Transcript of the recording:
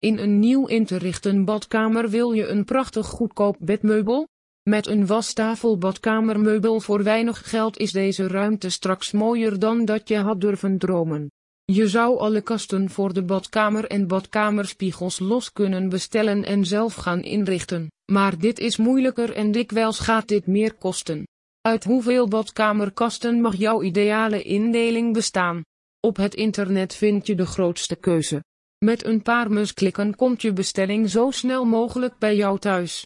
In een nieuw in te richten badkamer wil je een prachtig goedkoop bedmeubel? Met een wastafel badkamermeubel voor weinig geld is deze ruimte straks mooier dan dat je had durven dromen. Je zou alle kasten voor de badkamer en badkamerspiegels los kunnen bestellen en zelf gaan inrichten, maar dit is moeilijker en dikwijls gaat dit meer kosten. Uit hoeveel badkamerkasten mag jouw ideale indeling bestaan? Op het internet vind je de grootste keuze. Met een paar musklikken komt je bestelling zo snel mogelijk bij jou thuis.